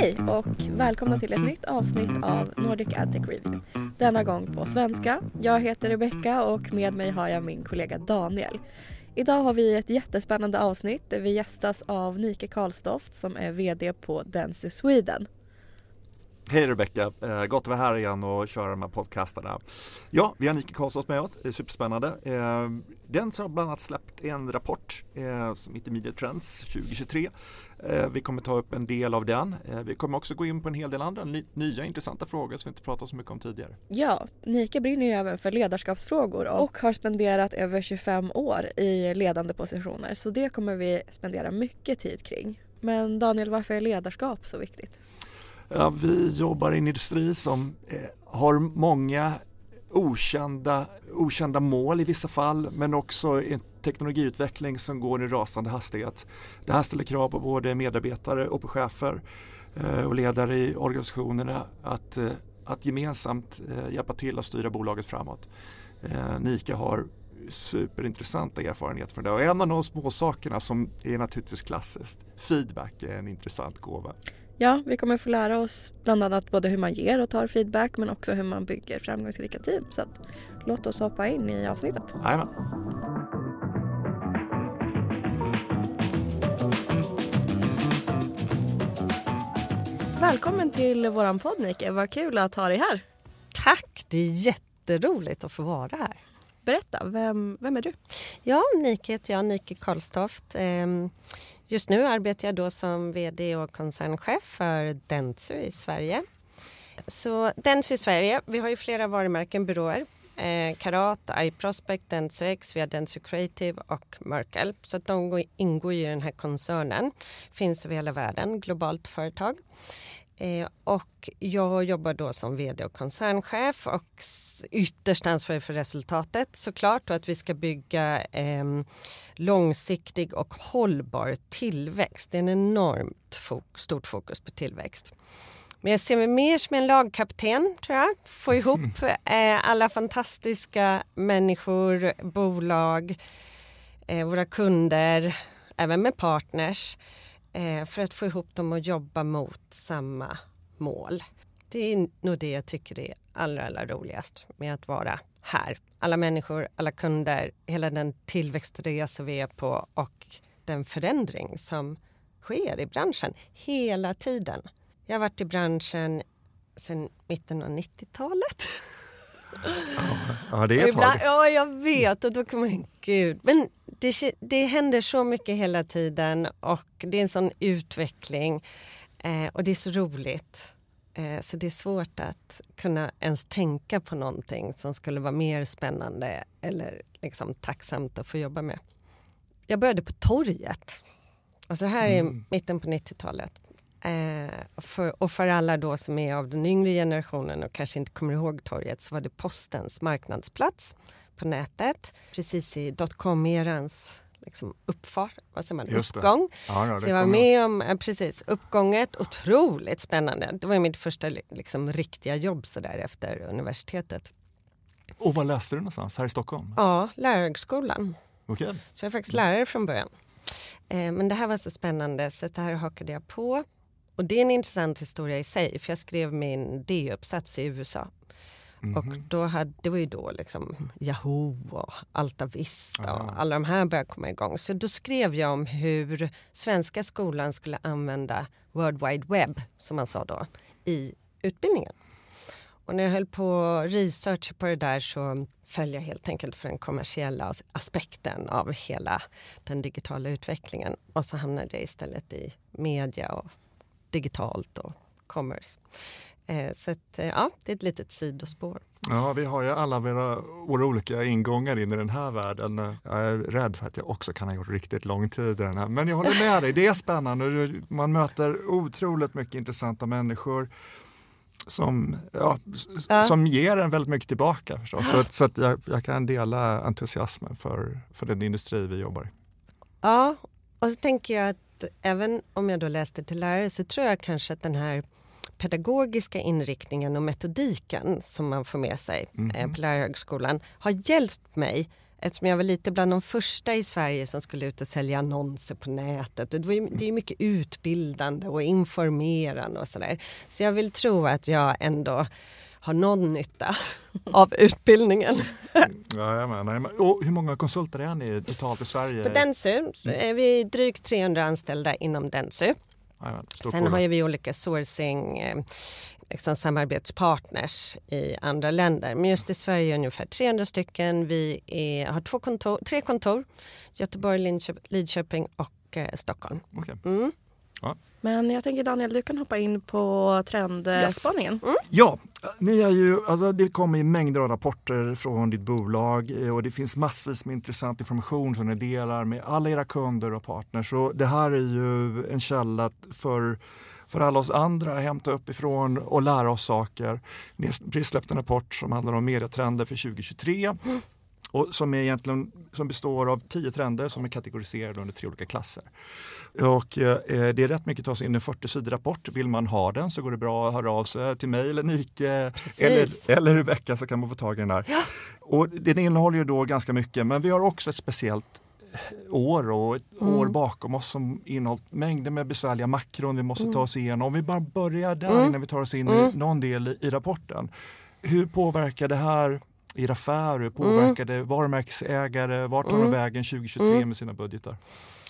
Hej och välkomna till ett nytt avsnitt av Nordic AdTech Review. Denna gång på svenska. Jag heter Rebecka och med mig har jag min kollega Daniel. Idag har vi ett jättespännande avsnitt där vi gästas av Nike Karlstoft som är VD på Densy Sweden. Hej Rebecka, eh, gott att vara här igen och köra de här podcastarna. Ja, vi har Nike Karlsson med oss, det är superspännande. Eh, den har bland annat släppt en rapport eh, som heter Media Trends 2023. Eh, vi kommer ta upp en del av den. Eh, vi kommer också gå in på en hel del andra nya intressanta frågor som vi inte pratat så mycket om tidigare. Ja, Nike brinner ju även för ledarskapsfrågor och har spenderat över 25 år i ledande positioner så det kommer vi spendera mycket tid kring. Men Daniel, varför är ledarskap så viktigt? Ja, vi jobbar i en industri som eh, har många okända, okända mål i vissa fall men också en teknologiutveckling som går i rasande hastighet. Det här ställer krav på både medarbetare och på chefer eh, och ledare i organisationerna att, eh, att gemensamt eh, hjälpa till att styra bolaget framåt. Eh, Nika har superintressanta erfarenheter från det och en av de små sakerna som är naturligtvis klassiskt, feedback är en intressant gåva. Ja, vi kommer få lära oss bland annat både hur man ger och tar feedback men också hur man bygger framgångsrika team. Så att, låt oss hoppa in i avsnittet. Jajamän. Välkommen till våran podd Nike, vad kul att ha dig här. Tack, det är jätteroligt att få vara här. Berätta, vem, vem är du? Ja, Nike heter jag, Nike Karlstoft. Just nu arbetar jag då som VD och koncernchef för Dentsu i Sverige. Så Dentsu i Sverige, vi har ju flera varumärken, byråer. Eh, Karat, iProspect, Dentsu X, vi har Dentsu Creative och Merkel. Så att de ingår i den här koncernen. Finns över hela världen, globalt företag. Eh, och jag jobbar då som vd och koncernchef och ytterst ansvarig för resultatet såklart och att vi ska bygga eh, långsiktig och hållbar tillväxt. Det är en enormt fok stort fokus på tillväxt. Men jag ser mig mer som en lagkapten, tror jag. Få ihop eh, alla fantastiska människor, bolag, eh, våra kunder, även med partners för att få ihop dem att jobba mot samma mål. Det är nog det jag tycker är allra, allra roligast med att vara här. Alla människor, alla kunder, hela den tillväxtresa vi är på och den förändring som sker i branschen hela tiden. Jag har varit i branschen sedan mitten av 90-talet. Ja, det är ett tag. Ja, jag vet. Och då kommer man, gud. Men det, det händer så mycket hela tiden och det är en sån utveckling. Eh, och det är så roligt. Eh, så det är svårt att kunna ens tänka på någonting som skulle vara mer spännande eller liksom tacksamt att få jobba med. Jag började på torget. Alltså det här är mm. mitten på 90-talet. Eh, för, och för alla då som är av den yngre generationen och kanske inte kommer ihåg torget så var det postens marknadsplats på nätet precis i dotcom-erans liksom uppfart, vad säger man, uppgång. Ja, ja, så jag var med om eh, precis, uppgånget, otroligt spännande. Det var mitt första liksom, riktiga jobb så där efter universitetet. Och vad läste du någonstans? Här i Stockholm? Ja, lärarhögskolan. Okay. Så jag är faktiskt lärare från början. Eh, men det här var så spännande så det här hakade jag på. Och det är en intressant historia i sig för jag skrev min D-uppsats i USA Mm. Och mhm. då hade, det var ju då liksom Yahoo och Alta Vista och alla de här började komma igång. Så då skrev jag om hur svenska skolan skulle använda World Wide Web, som man sa då, i utbildningen. Och när jag höll på research på det där så föll jag helt enkelt för den kommersiella aspekten av hela den digitala utvecklingen. Och så hamnade jag istället i media och digitalt och commerce. Eh, så att, eh, ja, det är ett litet sidospår. Ja, vi har ju alla våra, våra olika ingångar in i den här världen. Jag är rädd för att jag också kan ha gjort riktigt lång tid i den här. Men jag håller med dig, det är spännande. Man möter otroligt mycket intressanta människor som, ja, ja. som ger en väldigt mycket tillbaka. Förstås. Så, så att jag, jag, kan dela entusiasmen för, för den industri vi jobbar i. Ja, och så tänker jag att även om jag då läste till lärare så tror jag kanske att den här pedagogiska inriktningen och metodiken som man får med sig mm. på lärarhögskolan har hjälpt mig Eftersom jag var lite bland de första i Sverige som skulle ut och sälja annonser på nätet. det, ju, det är mycket utbildande och informerande och sådär. Så jag vill tro att jag ändå har någon nytta av utbildningen. ja, men, och hur många konsulter är ni totalt i Sverige? På Dentsu är vi drygt 300 anställda inom Dentsu. Sen har vi olika sourcing eh, liksom samarbetspartners i andra länder. Men just i Sverige är ungefär 300 stycken. Vi är, har två kontor, tre kontor. Göteborg, Lidköping och eh, Stockholm. Okay. Mm. Ja. Men jag tänker Daniel, du kan hoppa in på trendspaningen. Yes. Mm. Ja, ni är ju, alltså det kommer mängder av rapporter från ditt bolag eh, och det finns massvis med intressant information som ni delar med alla era kunder och partners. Och det här är ju en källa för för alla oss andra att hämta uppifrån och lära oss saker. Ni har precis släppt en rapport som handlar om medietrender för 2023. Mm. Och som, är egentligen, som består av tio trender som är kategoriserade under tre olika klasser. Och, eh, det är rätt mycket att ta sig in en 40 sidig rapport. Vill man ha den så går det bra att höra av sig till mig eller Nike eller, eller Rebecka så kan man få tag i den där. Ja. Och den innehåller ju då ganska mycket men vi har också ett speciellt år och ett mm. år bakom oss som innehållit mängder med besvärliga makron vi måste mm. ta oss igenom. Om vi bara börjar där mm. innan vi tar oss in i mm. någon del i, i rapporten. Hur påverkar det här era affärer? Hur påverkar det varumärkesägare? Vart tar de mm. vägen 2023 mm. med sina budgetar?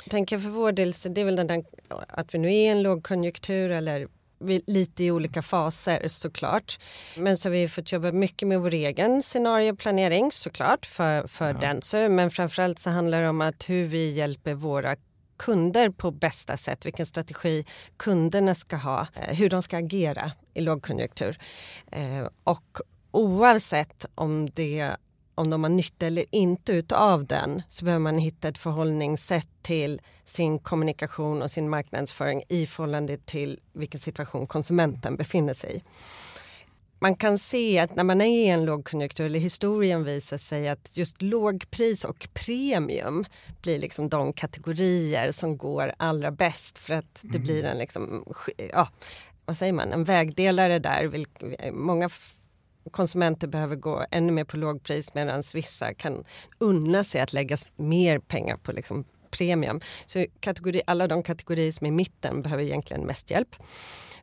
Jag tänker för vår del så det är väl den där, att vi nu är i en lågkonjunktur eller lite i olika faser såklart. Men så har vi fått jobba mycket med vår egen scenarioplanering såklart för, för ja. den. Så, men framförallt så handlar det om att hur vi hjälper våra kunder på bästa sätt, vilken strategi kunderna ska ha, eh, hur de ska agera i lågkonjunktur. Eh, och oavsett om det om de har nytta eller inte utav den så behöver man hitta ett förhållningssätt till sin kommunikation och sin marknadsföring i förhållande till vilken situation konsumenten befinner sig i. Man kan se att när man är i en lågkonjunktur, eller historien visar sig att just lågpris och premium blir liksom de kategorier som går allra bäst för att det blir en liksom, ja, vad säger man, en vägdelare där. Många konsumenter behöver gå ännu mer på lågpris medan vissa kan unna sig att lägga mer pengar på liksom premium. Så kategori, alla de kategorier som är i mitten behöver egentligen mest hjälp.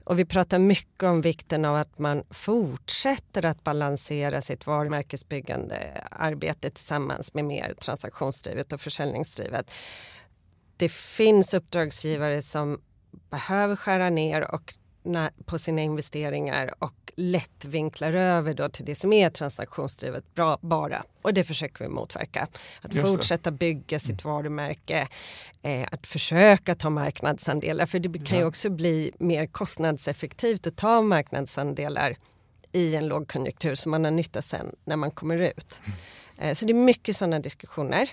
Och vi pratar mycket om vikten av att man fortsätter att balansera sitt varumärkesbyggande arbete tillsammans med mer transaktionsdrivet och försäljningsdrivet. Det finns uppdragsgivare som behöver skära ner och på sina investeringar och lätt vinklar över då till det som är transaktionsdrivet bra, bara. Och det försöker vi motverka. Att Just fortsätta det. bygga sitt mm. varumärke, eh, att försöka ta marknadsandelar. För det kan ju också bli mer kostnadseffektivt att ta marknadsandelar i en lågkonjunktur som man har nytta sen när man kommer ut. Mm. Eh, så det är mycket sådana diskussioner.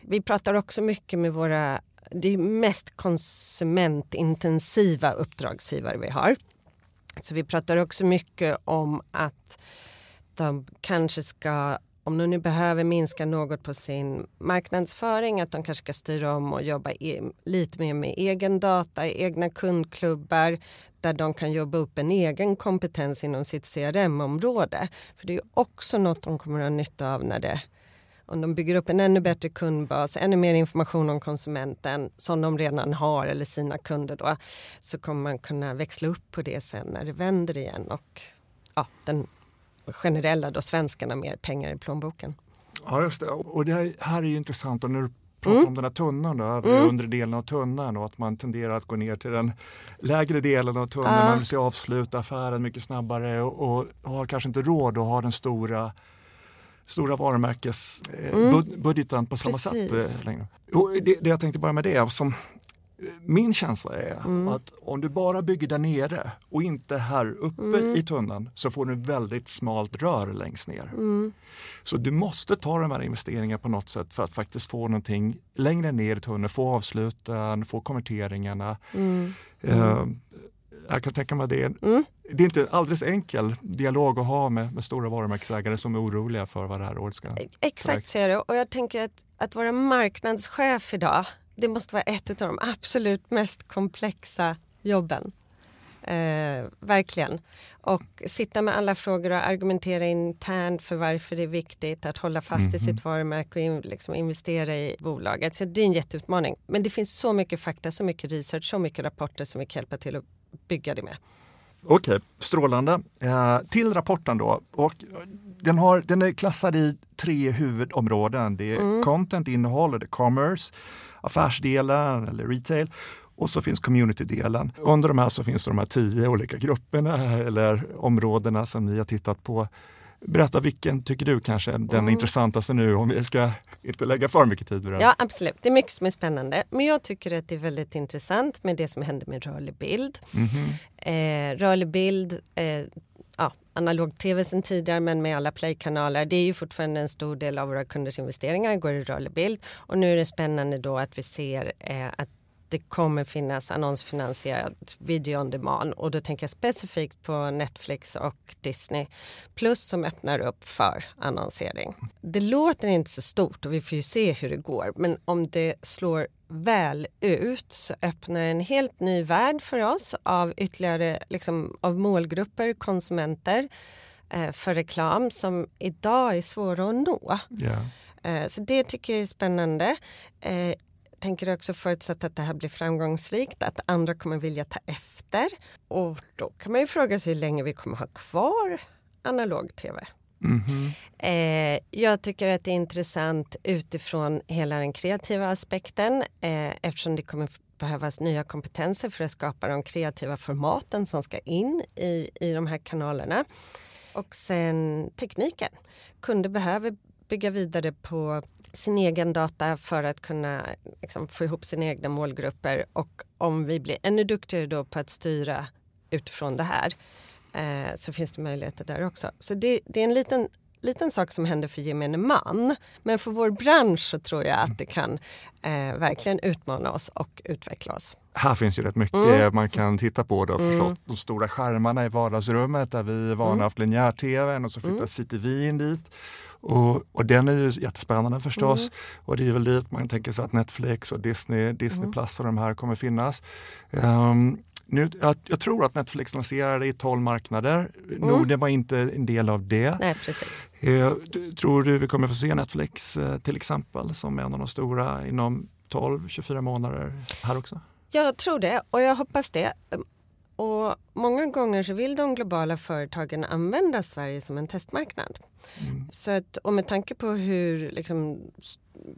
Vi pratar också mycket med våra det är mest konsumentintensiva uppdragsgivare vi har. Så vi pratar också mycket om att de kanske ska, om de nu behöver minska något på sin marknadsföring, att de kanske ska styra om och jobba e lite mer med egen data, egna kundklubbar där de kan jobba upp en egen kompetens inom sitt CRM-område. För det är också något de kommer att ha nytta av när det om de bygger upp en ännu bättre kundbas, ännu mer information om konsumenten som de redan har eller sina kunder då, så kommer man kunna växla upp på det sen när det vänder igen och ja, den generella då svenskarna mer pengar i plånboken. Ja just det och det här är ju intressant och när du pratar mm. om den här tunnan då, övre mm. undre delen av tunnan och att man tenderar att gå ner till den lägre delen av tunnan, uh. man vill se avsluta affären mycket snabbare och, och har kanske inte råd att ha den stora stora varumärkesbudgeten mm. på samma Precis. sätt eh, längre. Och det, det jag tänkte bara med det, som min känsla är mm. att om du bara bygger där nere och inte här uppe mm. i tunnan så får du väldigt smalt rör längst ner. Mm. Så du måste ta de här investeringarna på något sätt för att faktiskt få någonting längre ner i tunneln, få avsluten, få konverteringarna. Uh, jag kan tänka mig det. Mm. Det är inte alldeles enkel dialog att ha med, med stora varumärkesägare som är oroliga för vad det här året ska... Exakt så är det och jag tänker att, att vara marknadschef idag det måste vara ett av de absolut mest komplexa jobben. Eh, verkligen. Och sitta med alla frågor och argumentera internt för varför det är viktigt att hålla fast mm. i sitt varumärke och in, liksom investera i bolaget. Så det är en jätteutmaning. Men det finns så mycket fakta, så mycket research, så mycket rapporter som vi kan hjälpa till att bygga det med. Okej, strålande. Eh, till rapporten då. Och den, har, den är klassad i tre huvudområden. Det är mm. content, innehåll, och det är commerce, affärsdelen eller retail och så finns community-delen. Under de här så finns de här tio olika grupperna eller områdena som ni har tittat på. Berätta vilken tycker du kanske är den mm. intressantaste nu om vi ska inte lägga för mycket tid på den? Ja absolut, det är mycket som är spännande. Men jag tycker att det är väldigt intressant med det som händer med rörlig bild. Mm -hmm. eh, rörlig bild eh, ja, analog-tv sen tidigare men med alla playkanaler. Det är ju fortfarande en stor del av våra kunders investeringar går i rörlig bild. Och nu är det spännande då att vi ser eh, att det kommer finnas annonsfinansierad video on demand och då tänker jag specifikt på Netflix och Disney plus som öppnar upp för annonsering. Det låter inte så stort och vi får ju se hur det går men om det slår väl ut så öppnar en helt ny värld för oss av ytterligare liksom, av målgrupper, konsumenter eh, för reklam som idag är svåra att nå. Yeah. Eh, så det tycker jag är spännande. Tänker också förutsatt att det här blir framgångsrikt, att andra kommer vilja ta efter. Och då kan man ju fråga sig hur länge vi kommer ha kvar analog tv. Mm -hmm. eh, jag tycker att det är intressant utifrån hela den kreativa aspekten eh, eftersom det kommer behövas nya kompetenser för att skapa de kreativa formaten som ska in i, i de här kanalerna. Och sen tekniken. Kunder behöver bygga vidare på sin egen data för att kunna liksom, få ihop sina egna målgrupper och om vi blir ännu duktigare då på att styra utifrån det här eh, så finns det möjligheter där också. Så det, det är en liten liten sak som händer för gemene man. Men för vår bransch så tror jag att det kan eh, verkligen utmana oss och utveckla oss. Här finns ju rätt mycket mm. man kan titta på. Då, mm. förstås, de stora skärmarna i vardagsrummet där vi är vana mm. haft linjär-tvn och så flyttar mm. CTV in dit. Och, och den är ju jättespännande förstås. Mm. Och det är väl dit man tänker sig att Netflix och Disney, Disney mm. Plus och de här kommer finnas. Um, nu, jag, jag, tror att Netflix lanserade i 12 marknader. Mm. Norden var inte en del av det. Nej, precis. Eh, tror du vi kommer få se Netflix eh, till exempel som en av de stora inom 12-24 månader här också? Jag tror det och jag hoppas det. Och många gånger så vill de globala företagen använda Sverige som en testmarknad. Mm. Så att, och med tanke på hur liksom,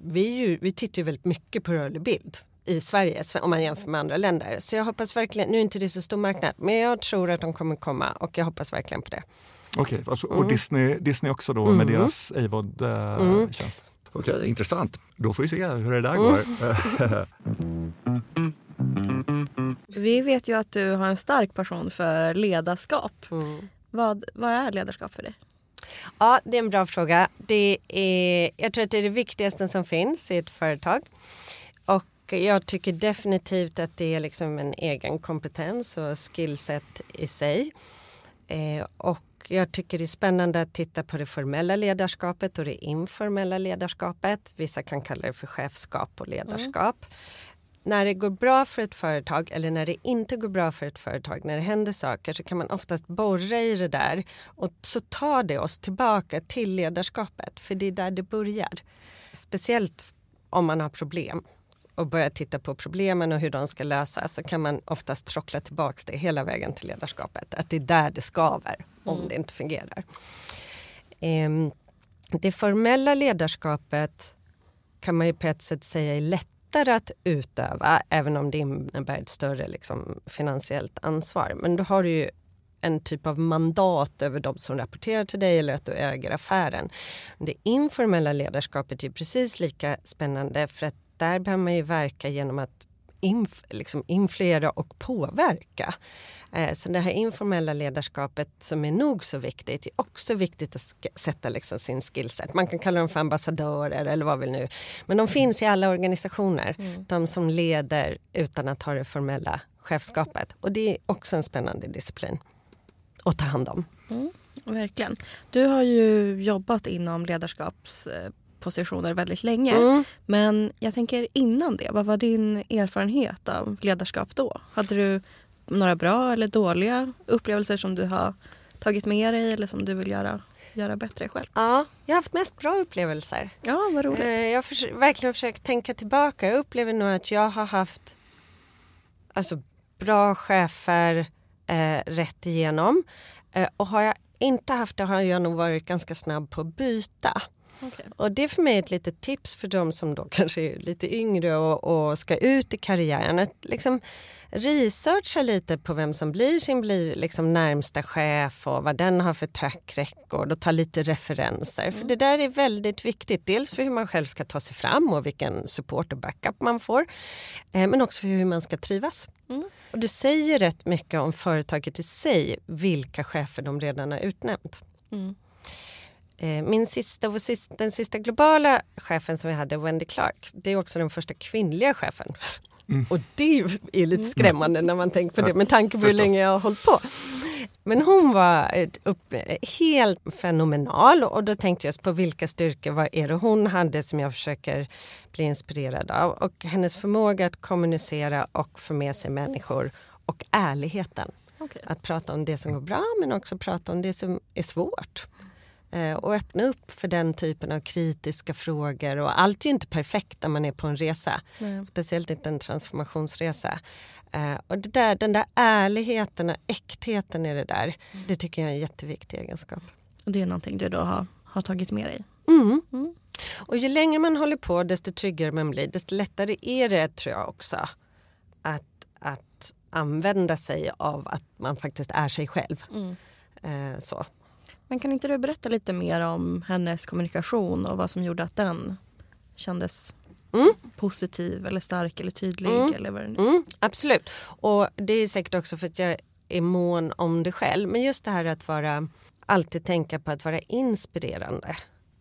vi, ju, vi tittar ju väldigt mycket på rörlig bild i Sverige om man jämför med andra länder. Så jag hoppas verkligen, nu är inte det så stor marknad, men jag tror att de kommer komma och jag hoppas verkligen på det. Okej, okay, alltså, och mm. Disney, Disney också då mm. med deras AVOD-tjänst? Eh, mm. Okej, okay, intressant. Då får vi se hur det där går. Vi vet ju att du har en stark passion för ledarskap. Mm. Vad, vad är ledarskap för dig? Ja, det är en bra fråga. Det är, jag tror att det är det viktigaste som finns i ett företag. Och jag tycker definitivt att det är liksom en egen kompetens och skillset i sig. Eh, och jag tycker det är spännande att titta på det formella ledarskapet och det informella ledarskapet. Vissa kan kalla det för chefskap och ledarskap. När det går bra för ett företag eller när det inte går bra för ett företag, när det händer saker så kan man oftast borra i det där och så tar det oss tillbaka till ledarskapet för det är där det börjar. Speciellt om man har problem och börjar titta på problemen och hur de ska lösas så kan man oftast trockla tillbaka det hela vägen till ledarskapet. Att det är där det skaver om mm. det inte fungerar. Ehm, det formella ledarskapet kan man ju på ett sätt säga är lätt lättare att utöva även om det innebär ett större liksom, finansiellt ansvar. Men då har du ju en typ av mandat över de som rapporterar till dig eller att du äger affären. Det informella ledarskapet är precis lika spännande för att där behöver man ju verka genom att inf liksom influera och påverka. Eh, så det här informella ledarskapet som är nog så viktigt är också viktigt att sätta liksom sin skillset. Man kan kalla dem för ambassadörer eller vad vill nu. Men de finns i alla organisationer. Mm. De som leder utan att ha det formella chefskapet. Och det är också en spännande disciplin att ta hand om. Mm, verkligen. Du har ju jobbat inom ledarskaps positioner väldigt länge. Mm. Men jag tänker innan det, vad var din erfarenhet av ledarskap då? Hade du några bra eller dåliga upplevelser som du har tagit med dig eller som du vill göra, göra bättre själv? Ja, jag har haft mest bra upplevelser. Ja, vad roligt. Eh, Jag har förs- verkligen försökt tänka tillbaka. Jag upplever nog att jag har haft alltså, bra chefer eh, rätt igenom. Eh, och har jag inte haft det har jag nog varit ganska snabb på att byta. Okej. Och det är för mig ett litet tips för de som då kanske är lite yngre och, och ska ut i karriären. Att liksom researcha lite på vem som blir sin blir liksom närmsta chef och vad den har för track record och ta lite referenser. För det där är väldigt viktigt. Dels för hur man själv ska ta sig fram och vilken support och backup man får. Eh, men också för hur man ska trivas. Mm. Och det säger rätt mycket om företaget i sig vilka chefer de redan har utnämnt. Mm. Eh, Min sista, vår sista, den sista globala chefen som vi hade, Wendy Clark, det är också den första kvinnliga chefen. Och det är lite skrämmande när man tänker på det med tanke på hur länge jag har hållit på. Men hon var ett upp, helt fenomenal och då tänkte jag på vilka styrkor, vad är det hon hade som jag försöker bli inspirerad av. Och hennes förmåga att kommunicera och få med sig människor och ärligheten. Okej. Att prata om det som går bra men också prata om det som är svårt. Eh, och öppna upp för den typen av kritiska frågor. Och allt är ju inte perfekt när man är på en resa. Nej. Speciellt inte en transformationsresa. Eh, och det där, den där ärligheten och äktheten i det där. Det tycker jag är en jätteviktig egenskap. Och det är någonting du då har, har tagit med dig? Mm. Mm. Och ju längre man håller på desto tryggare man blir desto lättare är det tror jag också att, att använda sig av att man faktiskt är sig själv. Mm. Eh, så. Men kan inte du berätta lite mer om hennes kommunikation och vad som gjorde att den kändes Mm. positiv eller stark eller tydlig? Mm. Eller vad det nu Mm, absolut. Och det är säkert också för att jag är mån om det själv. Men just det här att vara, alltid tänka på att vara inspirerande.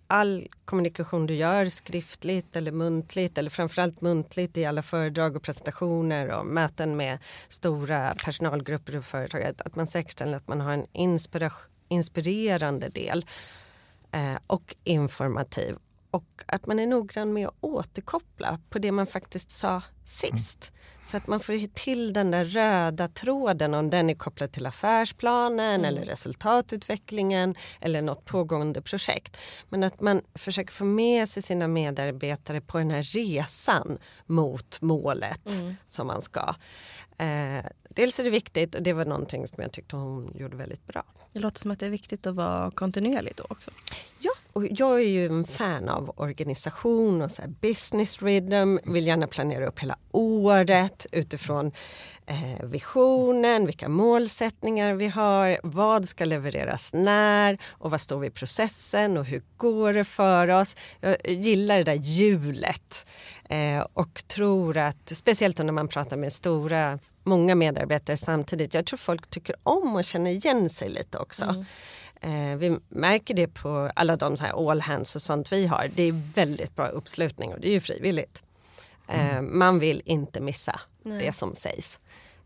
All kommunikation du gör skriftligt eller muntligt eller framförallt muntligt i alla föredrag och presentationer och möten med stora personalgrupper och företag. Att man säkerställer att man har en inspira- inspirerande del eh, och informativ. Och att man är noggrann med att återkoppla på det man faktiskt sa sist. Så att man får till den där röda tråden om den är kopplad till affärsplanen eller resultatutvecklingen eller något pågående projekt. Men att man försöker få med sig sina medarbetare på den här resan mot målet som man ska. Eh, dels är det viktigt och det var någonting som jag tyckte hon gjorde väldigt bra. Det låter som att det är viktigt att vara kontinuerlig då också. Ja, och jag är ju en fan av organisation och så här business rhythm. Vill gärna planera upp hela året utifrån eh, visionen, vilka målsättningar vi har, vad ska levereras när och vad står vi i processen och hur går det för oss. Jag gillar det där hjulet eh, och tror att, speciellt när man pratar med stora många medarbetare samtidigt. Jag tror folk tycker om att känna igen sig lite också. Mm. Eh, vi märker det på alla de så här all hands och sånt vi har. Det är väldigt bra uppslutning och det är ju frivilligt. Eh, man vill inte missa Nej. det som sägs.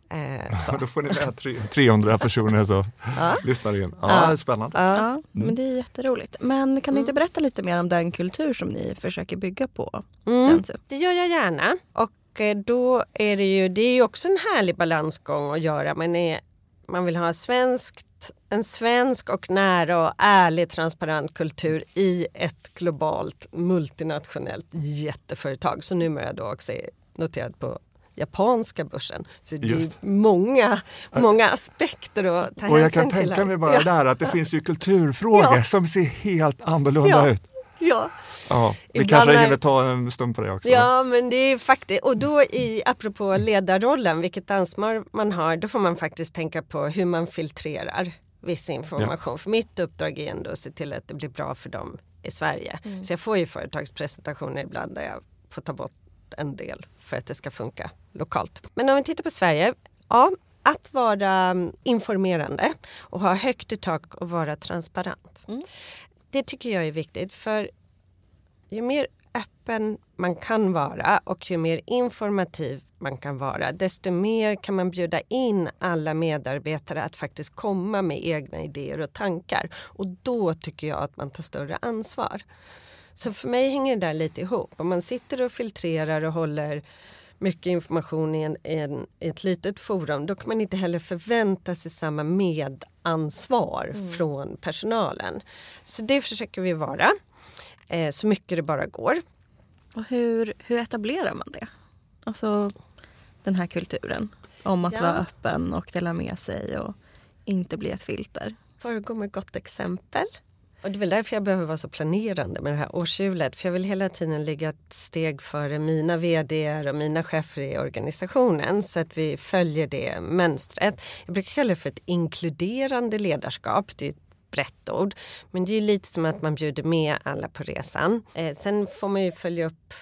Eh, så. Då får ni med tre- 300 personer som Ja. lyssnar in. Ja, Ja. spännande. Ja. Ja, men det är jätteroligt. Men kan du inte Mm. berätta lite mer om den kultur som ni försöker bygga på? Mm. Det gör jag gärna. Och eh, då är det ju, det är ju också en härlig balansgång att göra. Man, är, man vill ha svenskt, en svensk och nära och ärlig transparent kultur i ett globalt multinationellt jätteföretag som numera då också är noterat på japanska börsen. Så det är Just. många, många aspekter att ta Och jag hänsyn kan till. tänka mig bara ja, där att det finns ju kulturfrågor Ja. som ser helt annorlunda Ja. ut. Ja. Ja, vi Ibland kanske är- hinner ta en stund på det också. Ja men det är faktiskt, och då i, apropå ledarrollen, vilket ansvar man har, då får man faktiskt tänka på hur man filtrerar viss information. För mitt uppdrag är ändå att se till att det blir bra för dem i Sverige. Så jag får ju företagspresentationer ibland där jag får ta bort en del för att det ska funka lokalt. Men om vi tittar på Sverige, ja att vara mm, informerande och ha högt i tak och vara transparent. Mm. Det tycker jag är viktigt för ju mer öppen man kan vara och ju mer informativ man kan vara desto mer kan man bjuda in alla medarbetare att faktiskt komma med egna idéer och tankar. Och då tycker jag att man tar större ansvar. Så för mig hänger det där lite ihop. Om man sitter och filtrerar och håller mycket information i, en, i, en, i ett litet forum då kan man inte heller förvänta sig samma medansvar mm. från personalen. Så det försöker vi vara eh, så mycket det bara går. Och hur, hur etablerar man det? Alltså den här kulturen om att ja. vara öppen och dela med sig och inte bli ett filter. Föregå med gott exempel. Och det är väl därför jag behöver vara så planerande med det här årshjulet. För jag vill hela tiden ligga ett steg före mina vd och mina chefer i organisationen. Så att vi följer det mönstret. Jag brukar kalla det för ett inkluderande ledarskap. Det är ett brett ord. Men det är lite som att man bjuder med alla på resan. Eh, sen får man ju följa upp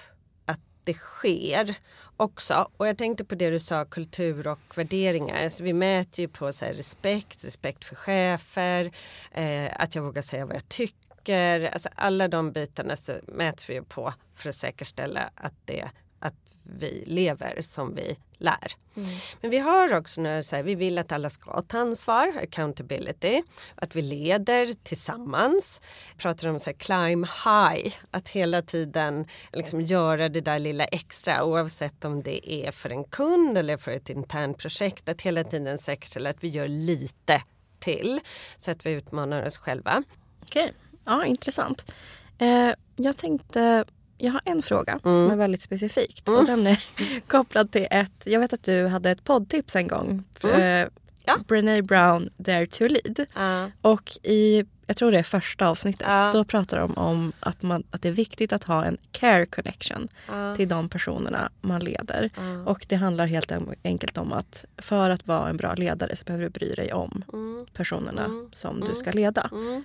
att det sker också. Och jag tänkte på det du sa, kultur och värderingar. Så vi mäter ju på så respekt, respekt för chefer, eh, att jag vågar säga vad jag tycker. Alltså alla de bitarna så mäter vi ju på för att säkerställa att, det, att vi lever som vi lär. Mm. Men vi har också när så här, vi vill att alla ska ta ansvar, accountability, att vi leder tillsammans. Vi pratar om så här, climb high, att hela tiden liksom göra det där lilla extra oavsett om det är för en kund eller för ett internt projekt. Att hela tiden säkerställa att vi gör lite till så att vi utmanar oss själva. Okej, ja intressant. Eh, jag tänkte jag har en fråga mm. som är väldigt specifikt. Mm. Och den är kopplad till ett, jag vet att du hade ett poddtips en gång. För, mm. ja. Brené Brown, Dare to Lead. Uh. Och i, jag tror det är första avsnittet, uh. då pratar de om att, man, att det är viktigt att ha en care connection uh. till de personerna man leder. Och det handlar helt enkelt om att för att vara en bra ledare så behöver du bry dig om mm. personerna mm. som du ska leda. Mm.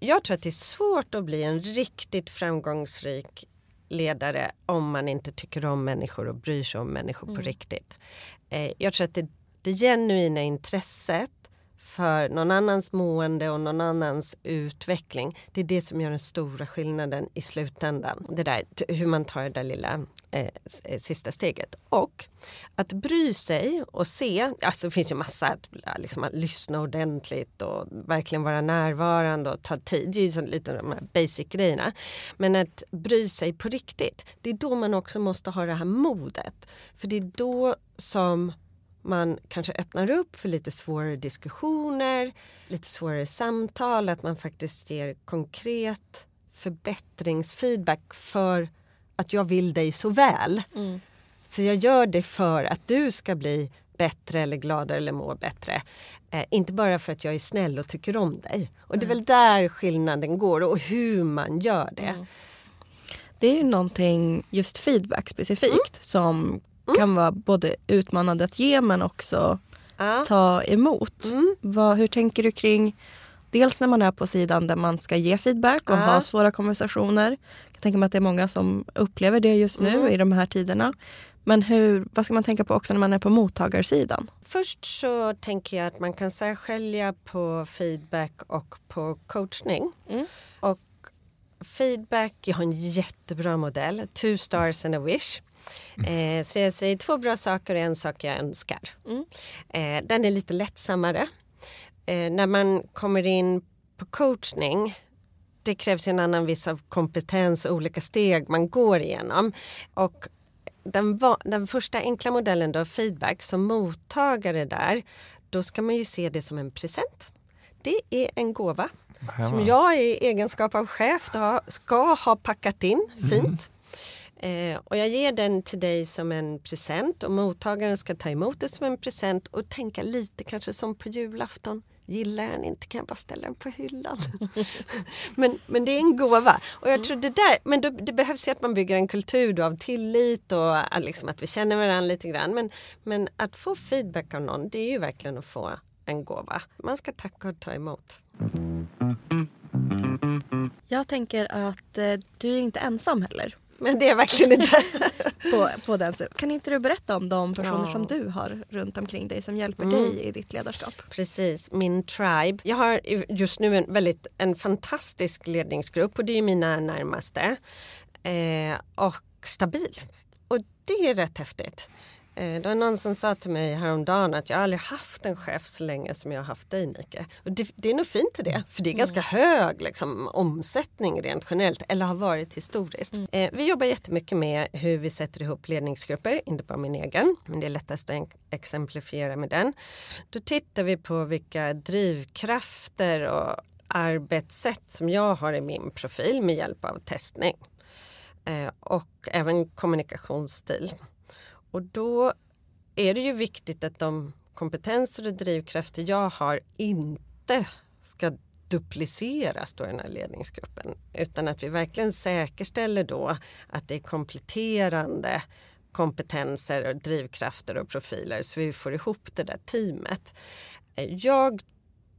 Jag tror att det är svårt att bli en riktigt framgångsrik ledare om man inte tycker om människor och bryr sig om människor mm. på riktigt. Eh, jag tror att det, det genuina intresset för någon annans mående och någon annans utveckling. Det är det som gör den stora skillnaden i slutändan. Det där, hur man tar det där lilla eh, eh, sista steget. Och att bry sig och se, alltså det finns ju massa, att, liksom, att lyssna ordentligt och verkligen vara närvarande och ta tid. Det är ju lite de här basic grejerna. Men att bry sig på riktigt, det är då man också måste ha det här modet. För det är då som man kanske öppnar upp för lite svårare diskussioner, lite svårare samtal, att man faktiskt ger konkret förbättringsfeedback för att jag vill dig så väl. Mm. Så jag gör det för att du ska bli bättre eller gladare eller må bättre. Eh, inte bara för att jag är snäll och tycker om dig. Och det är mm. väl där skillnaden går och hur man gör det. Mm. Det är ju någonting, just feedback specifikt, mm. som. Kan vara både utmanande att ge men också ja. ta emot. Mm. Vad, hur tänker du kring Dels när man är på sidan där man ska ge feedback och ja. ha svåra konversationer. Jag tänker mig att det är många som upplever det just nu mm. i de här tiderna. Men hur, vad ska man tänka på också när man är på mottagarsidan? Först så tänker jag att man kan särskilja på feedback och på coachning. Mm. Och feedback, jag har en jättebra modell, two stars and a wish. Eh, så jag säger två bra saker och en sak jag önskar. Mm. Eh, den är lite lättsammare. Eh, när man kommer in på coachning det krävs en annan viss av kompetens och olika steg man går igenom. Och den, den första enkla modellen då, feedback, som mottagare där, då ska man ju se det som en present. Det är en gåva som jag i egenskap av chef då, ska ha packat in fint. Mm. Eh, och jag ger den till dig som en present och mottagaren ska ta emot det som en present och tänka lite kanske som på julafton. Gillar jag den inte kan jag bara ställa den på hyllan. men, men det är en gåva. Och jag mm. tror det där, men då, det behövs ju att man bygger en kultur av tillit och liksom att vi känner varandra lite grann. Men, men att få feedback av någon det är ju verkligen att få en gåva. Man ska tacka och ta emot. Jag tänker att eh, du är inte ensam heller. Men det är verkligen inte. på, på den. Kan inte du berätta om de personer ja. som du har runt omkring dig som hjälper mm. dig i ditt ledarskap? Precis, min tribe. Jag har just nu en väldigt en fantastisk ledningsgrupp och det är mina närmaste. Eh, och stabil. Och det är rätt häftigt. Eh, det var någon som sa till mig häromdagen att jag aldrig haft en chef så länge som jag har haft dig Nike. Och det, det är nog fint i det, för det är ganska mm. hög liksom, omsättning rent generellt, eller har varit historiskt. Mm. Eh, vi jobbar jättemycket med hur vi sätter ihop ledningsgrupper, inte bara min egen, men det är lättast att exemplifiera med den. Då tittar vi på vilka drivkrafter och arbetssätt som jag har i min profil med hjälp av testning. Eh, och även kommunikationsstil. Och då är det ju viktigt att de kompetenser och drivkrafter jag har inte ska dupliceras då i den här ledningsgruppen. Utan att vi verkligen säkerställer då att det är kompletterande kompetenser, och drivkrafter och profiler så vi får ihop det där teamet. Jag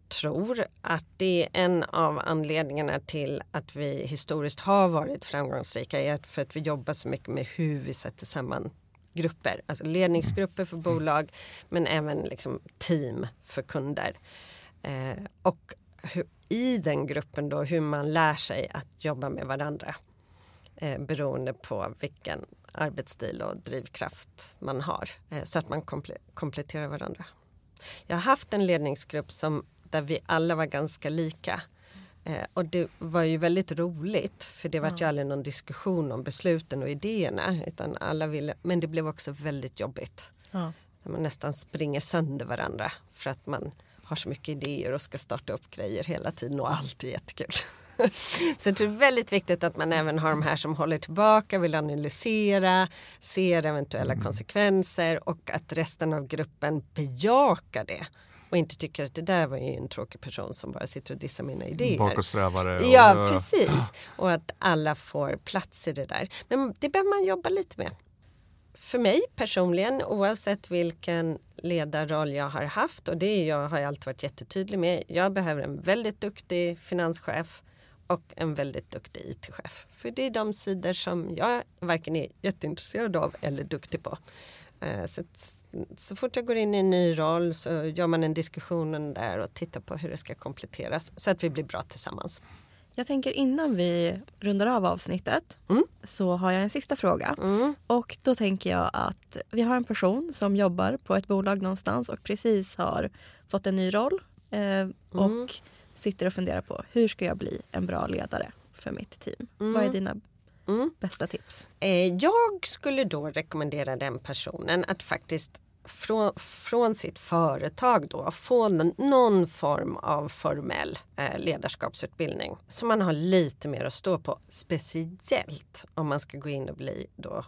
tror att det är en av anledningarna till att vi historiskt har varit framgångsrika är för att vi jobbar så mycket med hur vi sätter samman grupper, alltså ledningsgrupper för bolag men även liksom team för kunder. Eh, och hur, i den gruppen då hur man lär sig att jobba med varandra eh, beroende på vilken arbetsstil och drivkraft man har eh, så att man komple kompletterar varandra. Jag har haft en ledningsgrupp som, där vi alla var ganska lika. Eh, och det var ju väldigt roligt för det var ju aldrig någon diskussion om besluten och idéerna. Utan alla ville, men det blev också väldigt jobbigt. Ja. När man nästan springer sönder varandra för att man har så mycket idéer och ska starta upp grejer hela tiden och allt är jättekul. så jag tror det är väldigt viktigt att man även har de här som håller tillbaka, vill analysera, ser eventuella mm. konsekvenser och att resten av gruppen bejakar det och inte tycker att det där var ju en tråkig person som bara sitter och dissar mina idéer. Bakåtsträvare. Och, ja, precis. Och att alla får plats i det där. Men det behöver man jobba lite med. För mig personligen, oavsett vilken ledarroll jag har haft och det jag har jag alltid varit jättetydlig med. Jag behöver en väldigt duktig finanschef och en väldigt duktig IT-chef. För det är de sidor som jag varken är jätteintresserad av eller duktig på. Eh, så så fort jag går in i en ny roll så gör man en diskussion där och tittar på hur det ska kompletteras så att vi blir bra tillsammans. Jag tänker innan vi rundar av avsnittet mm. så har jag en sista fråga. Mm. Och då tänker jag att vi har en person som jobbar på ett bolag någonstans och precis har fått en ny roll eh, och mm. sitter och funderar på hur ska jag bli en bra ledare för mitt team? Vad är mm. dina Mm. Bästa tips? Eh, jag skulle då rekommendera den personen att faktiskt från, från sitt företag då få någon form av formell eh, ledarskapsutbildning. Så man har lite mer att stå på. Speciellt om man ska gå in och bli då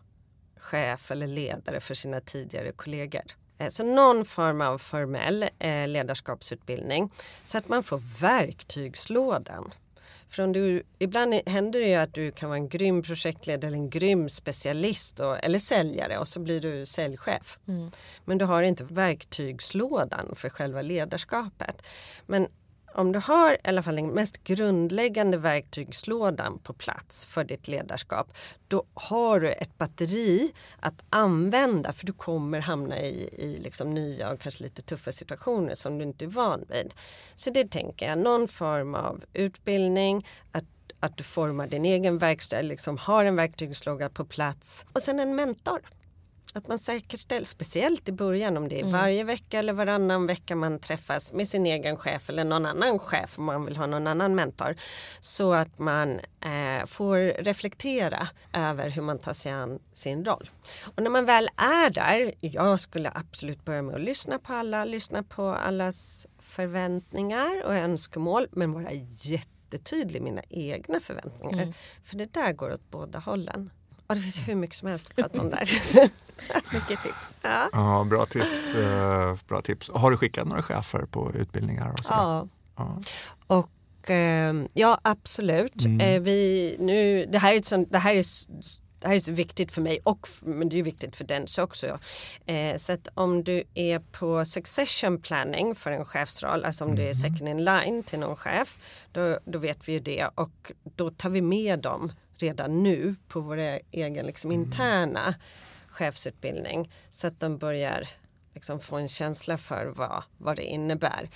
chef eller ledare för sina tidigare kollegor. Eh, så någon form av formell ledarskapsutbildning så att man får verktygslådan för om du, ibland händer det ju att du kan vara en grym projektledare eller en grym specialist och, eller säljare och så blir du säljchef. Mm. Men du har inte verktygslådan för själva ledarskapet. Men om du har i alla fall den mest grundläggande verktygslådan på plats för ditt ledarskap, då har du ett batteri att använda för du kommer hamna i, i liksom nya och kanske lite tuffa situationer som du inte är van vid. Så det tänker jag, någon form av utbildning, att att du formar din egen verkstad, liksom har en verktygslåda på plats och sen en mentor. Att man säkerställer, speciellt i början om det är mm. varje vecka eller varannan vecka man träffas med sin egen chef eller någon annan chef om man vill ha någon annan mentor. Så att man eh, får reflektera över hur man tar sig an sin roll. Och när man väl är där, jag skulle absolut börja med att lyssna på alla, lyssna på allas förväntningar och önskemål men vara jättetydlig med mina egna förväntningar. Mm. För det där går åt båda hållen. Och det finns hur mycket som helst att prata om där. mycket tips. Ja. ja, bra tips. Uh, bra tips. Har du skickat några chefer på utbildningar? Och ja. ja. Och uh, ja, absolut. Mm. Uh, vi, nu, det, här är sånt, det, här är, det här är så viktigt för mig och men det är viktigt för den också. Eh, så att om du är på succession planning för en chefsroll, alltså om mm. du är mm. second in line till någon chef, då, då vet vi ju det och då tar vi med dem redan nu på vår egen liksom, mm. interna chefsutbildning så att de börjar liksom, få en känsla för vad, vad det innebär.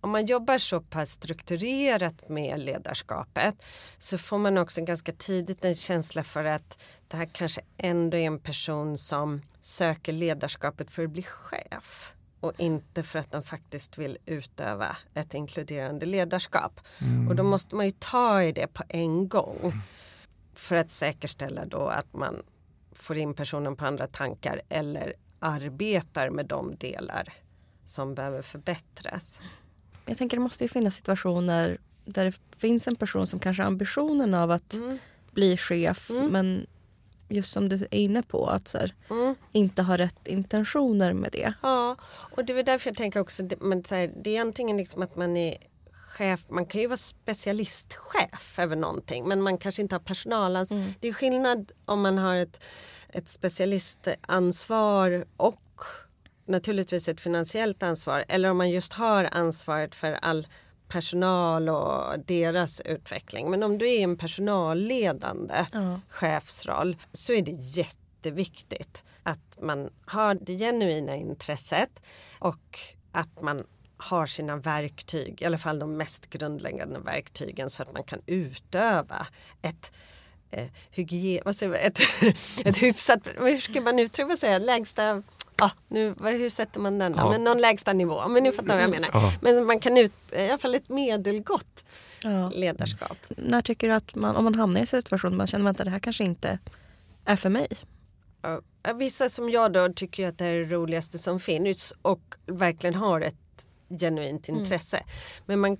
om man jobbar så pass strukturerat med ledarskapet så får man också ganska tidigt en känsla för att det här kanske ändå är en person som söker ledarskapet för att bli chef och inte för att den faktiskt vill utöva ett inkluderande ledarskap. Mm. Och då måste man ju ta i det på en gång för att säkerställa då att man får in personen på andra tankar eller arbetar med de delar som behöver förbättras. Jag tänker det måste ju finnas situationer där det finns en person som kanske har ambitionen av att mm. bli chef mm. men just som du är inne på att så här, mm. inte ha rätt intentioner med det. Ja, och det är därför jag tänker också men så här, det är antingen liksom att man är chef, man kan ju vara specialistchef över någonting men man kanske inte har personalansvar. Mm. Det är skillnad om man har ett, ett specialistansvar och naturligtvis ett finansiellt ansvar eller om man just har ansvaret för all personal och deras utveckling. Men om du är en personalledande ja. chefsroll så är det jätteviktigt att man har det genuina intresset och att man har sina verktyg, i alla fall de mest grundläggande verktygen så att man kan utöva ett eh, hygien, vad säger, ett, ett hyfsat, hur ska man uttrycka sig, lägsta ah, nu, hur sätter man den? Ja. Men någon lägsta nivå, men nu fattar vad jag menar. Ja. Men man kan ut, i alla fall ett medelgott ja. ledarskap. När tycker du att man, om man hamnar i en situation man känner att det här kanske inte är för mig? Vissa som jag då tycker att det är det roligaste som finns och verkligen har ett genuint mm. intresse. Mm. Men man,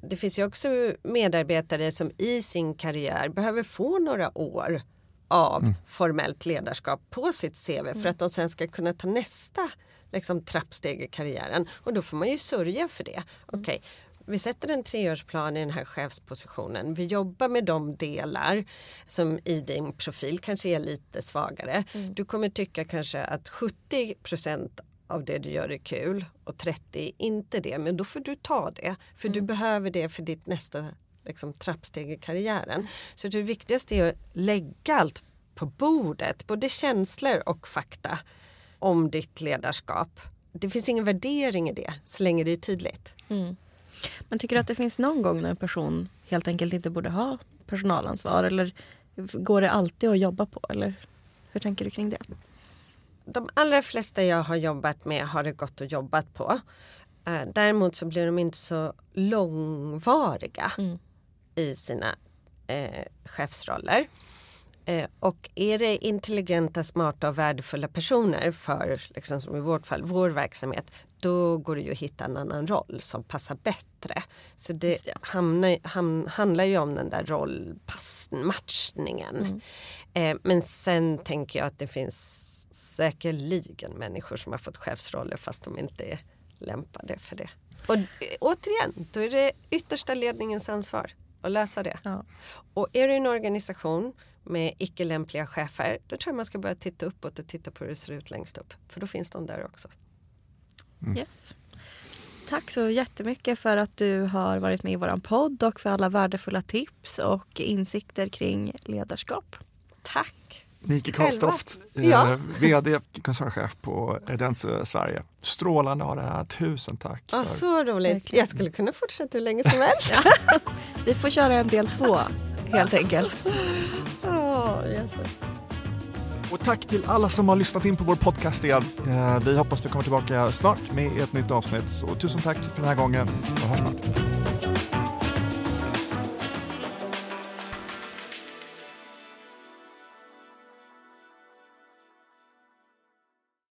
det finns ju också medarbetare som i sin karriär behöver få några år av mm. formellt ledarskap på sitt CV mm. för att de sen ska kunna ta nästa liksom, trappsteg i karriären. Och då får man ju sörja för det. Mm. Okay. Vi sätter en treårsplan i den här chefspositionen. Vi jobbar med de delar som i din profil kanske är lite svagare. Mm. Du kommer tycka kanske att 70 av det du gör är kul och 30 inte det. Men då får du ta det. För du mm. behöver det för ditt nästa liksom, trappsteg i karriären. Så det viktigaste är att lägga allt på bordet, både känslor och fakta om ditt ledarskap. Det finns ingen värdering i det så länge det är tydligt. Mm. Men tycker du att det finns någon gång när en person helt enkelt inte borde ha personalansvar eller går det alltid att jobba på? Eller hur tänker du kring det? De allra flesta jag har jobbat med har det gått att jobba på. Eh, däremot så blir de inte så långvariga. Mm i sina eh, chefsroller. Eh, och är det intelligenta, smarta och värdefulla personer för, liksom som i vårt fall, vår verksamhet, då går det ju att hitta en annan roll som passar bättre. Så det hamnar, ham, handlar ju om den där rollmatchningen. Mm. Eh, men sen tänker jag att det finns säkerligen människor som har fått chefsroller fast de inte är lämpade för det. Och återigen, då är det yttersta ledningens ansvar och lösa det. Ja. Och är du en organisation med icke lämpliga chefer, då tror jag man ska börja titta uppåt och titta på hur det ser ut längst upp. För då finns de där också. Mm. Yes. Tack så jättemycket för att du har varit med i vår podd och för alla värdefulla tips och insikter kring ledarskap. Tack! Nike Karlstoft, ja. eh, VD, koncernchef på Dentsu Sverige. Strålande att ha det här, tusen tack. Ja, för... Så roligt, jag skulle kunna fortsätta hur länge som helst. ja. Vi får köra en del två helt enkelt. Oh, yes. Och tack till alla som har lyssnat in på vår podcast igen. Eh, vi hoppas vi kommer tillbaka snart med ett nytt avsnitt. Så tusen tack för den här gången och hörs snart.